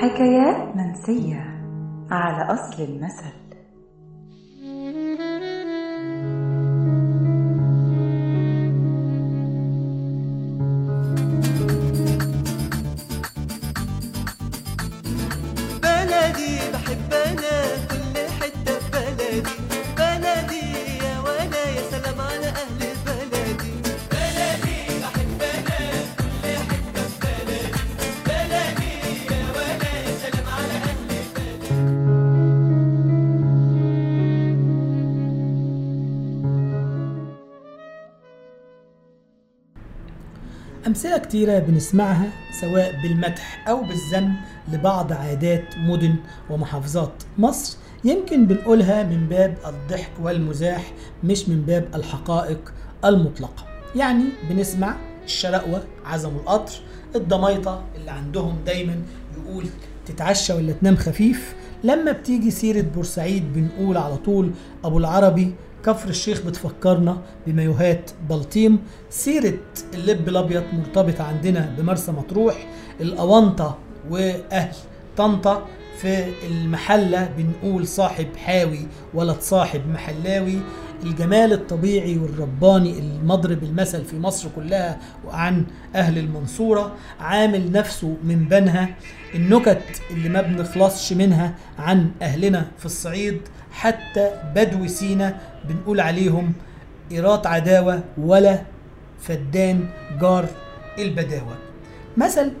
حكايات منسية على أصل المثل. أمثلة كتيرة بنسمعها سواء بالمدح أو بالذم لبعض عادات مدن ومحافظات مصر. يمكن بنقولها من باب الضحك والمزاح مش من باب الحقائق المطلقة. يعني بنسمع الشرقوة عزموا القطر الضمايطة اللي عندهم دايما يقول تتعشى ولا تنام خفيف. لما بتيجي سيرة بورسعيد بنقول على طول أبو العربي كفر الشيخ بتفكرنا بمايوهات بلطيم. سيرة اللب الأبيض مرتبطة عندنا بمرسى مطروح. الأونطة وأهل طنطا في المحلة بنقول صاحب حاوي ولا صاحب محلاوي. الجمال الطبيعي والرباني المضرب المثل في مصر كلها وعن أهل المنصورة عامل نفسه من بنها. النكت اللي ما بنخلصش منها عن أهلنا في الصعيد حتى بدو سينا بنقول عليهم إيرات عداوة ولا فدان جار البداوة. مثل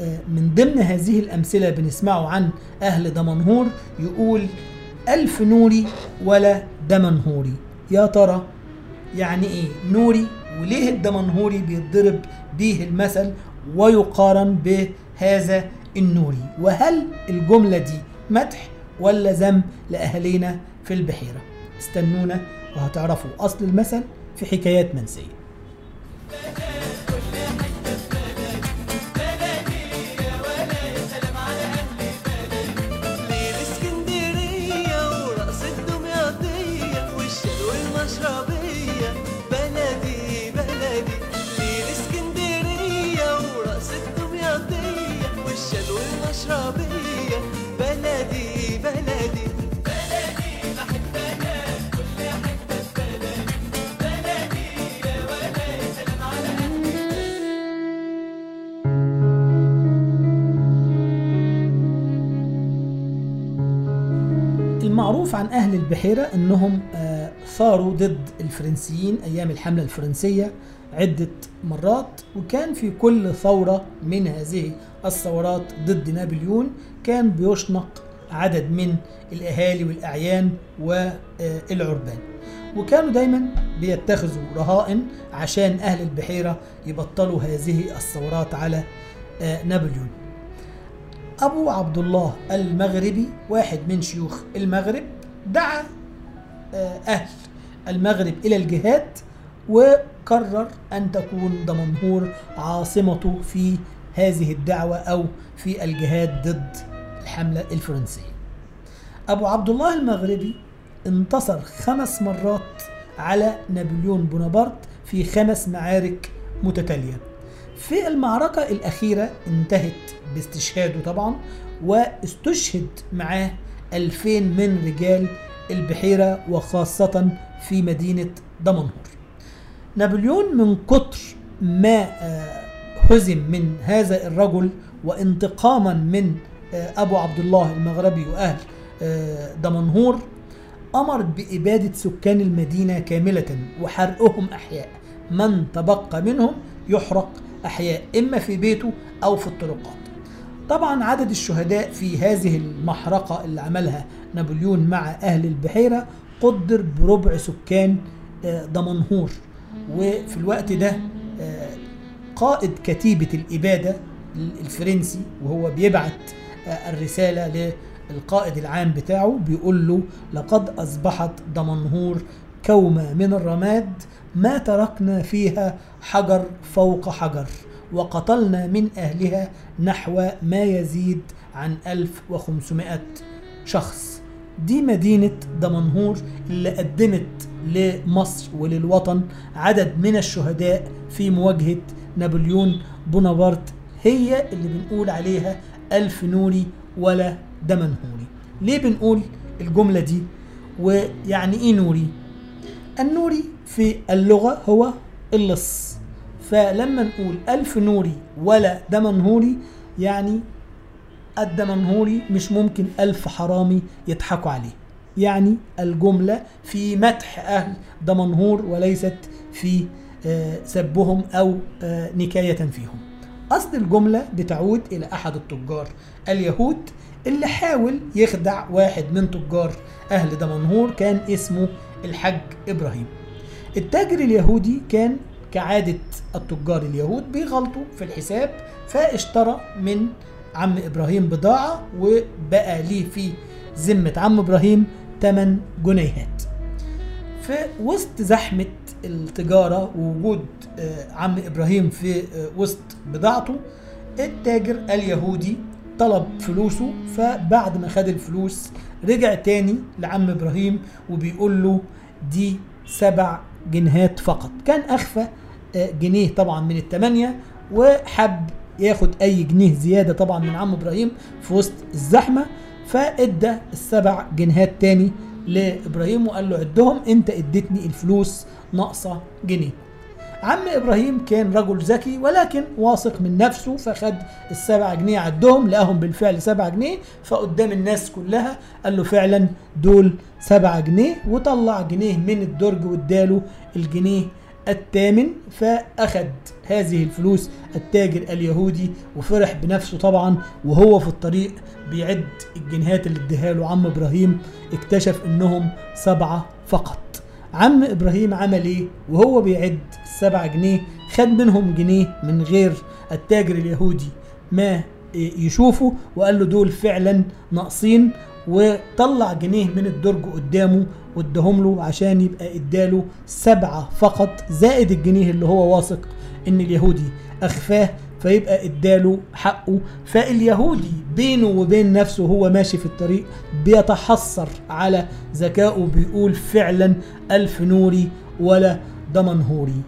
آه، من ضمن هذه الأمثلة بنسمعه عن أهل دمنهور يقول ألف نوري ولا دمنهوري يا ترى يعني إيه؟ نوري. وليه الدمنهوري بيتضرب به المثل ويقارن بهذا النوري؟ وهل الجملة دي مدح ولا ذم لأهالينا في البحيرة؟ استنونا وهتعرفوا أصل المثل في حكايات منسية. المعروف عن أهل البحيرة أنهم آه، ثاروا ضد الفرنسيين أيام الحملة الفرنسية عدة مرات وكان في كل ثورة من هذه الثورات ضد نابليون كان بيشنق عدد من الأهالي والأعيان والعربان. وكانوا دايما بيتخذوا رهائن عشان أهل البحيرة يبطلوا هذه الثورات على آه، نابليون. أبو عبد الله المغربي واحد من شيوخ المغرب دعا آه، أهل المغرب إلى الجهاد وقرر أن تكون دمنهور عاصمته في هذه الدعوة أو في الجهاد ضد الحملة الفرنسية. أبو عبد الله المغربي انتصر خمس مرات على نابليون بونابرت في خمس معارك متتالية. في المعركة الأخيرة انتهت باستشهاده طبعا واستشهد معاه 2000 من رجال البحيرة وخاصة في مدينة دمنهور. نابليون من كتر ما آه، هزم من هذا الرجل وانتقاما من آه، أبو عبد الله المغربي وأهل آه، دمنهور أمر بإبادة سكان المدينة كاملة وحرقهم أحياء. من تبقى منهم يحرق أحياء إما في بيته أو في الطرقات. طبعا عدد الشهداء في هذه المحرقة اللي عملها نابليون مع أهل البحيرة قدر بربع سكان آه، دمنهور وفي الوقت ده آه، قائد كتيبة الإبادة الفرنسي وهو بيبعت آه، الرسالة للقائد العام بتاعه بيقول له لقد أصبحت دمنهور كومة من الرماد ما تركنا فيها حجر فوق حجر وقتلنا من أهلها نحو ما يزيد عن 1500 شخص. دي مدينة دمنهور اللي قدمت لمصر وللوطن عدد من الشهداء في مواجهة نابليون بونابرت هي اللي بنقول عليها ألف نوري ولا دمنهوري. ليه بنقول الجملة دي؟ ويعني إيه نوري؟ النوري في اللغة هو اللص فلما نقول ألف نوري ولا دمنهوري يعني الدمنهوري مش ممكن ألف حرامي يضحكوا عليه. يعني الجملة في مدح أهل دمنهور وليست في آه، سبهم أو آه، نكاية فيهم. أصل الجملة بتعود إلى أحد التجار اليهود اللي حاول يخدع واحد من تجار أهل دمنهور كان اسمه الحج إبراهيم. التاجر اليهودي كان كعادة التجار اليهود بيغلطوا في الحساب فاشترى من عم إبراهيم بضاعة وبقى ليه في ذمة عم إبراهيم 8 جنيهات. في وسط زحمة التجارة ووجود آه، عم إبراهيم في آه، وسط بضاعته التاجر اليهودي طلب فلوسه فبعد ما خد الفلوس رجع تاني لعم إبراهيم وبيقول له دي سبع جنيهات فقط. كان أخفى آه، جنيه طبعا من التمانية وحب ياخد أي جنيه زيادة طبعا من عم إبراهيم في وسط الزحمة فإدى السبع جنيهات تاني لإبراهيم وقال له عدهم أنت إديتني الفلوس ناقصة جنيه. عم إبراهيم كان رجل ذكي ولكن واثق من نفسه فخد السبع جنيه عدهم لقاهم بالفعل سبع جنيه فقدام الناس كلها قال له فعلا دول سبع جنيه وطلع جنيه من الدرج واداله الجنيه الثامن فأخذ هذه الفلوس التاجر اليهودي وفرح بنفسه طبعا وهو في الطريق بيعد الجنيهات اللي اديها له عم إبراهيم اكتشف إنهم سبعة فقط. عم إبراهيم عمل إيه؟ وهو بيعد السبع جنيه خد منهم جنيه من غير التاجر اليهودي. ما يشوفه وقال له دول فعلا ناقصين وطلع جنيه من الدرج قدامه واداهم له عشان يبقى إداله سبعة فقط زائد الجنيه اللي هو واثق إن اليهودي أخفاه فيبقى إداله حقه. فاليهودي بينه وبين نفسه هو ماشي في الطريق بيتحسر على ذكائه بيقول فعلا ألف نوري ولا دمنهوري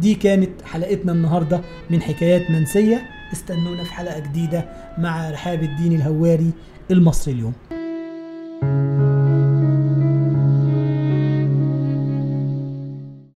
دي كانت حلقتنا النهاردة من حكايات منسية. استنونا في حلقة جديدة مع رحاب الدين الهواري المصري اليوم.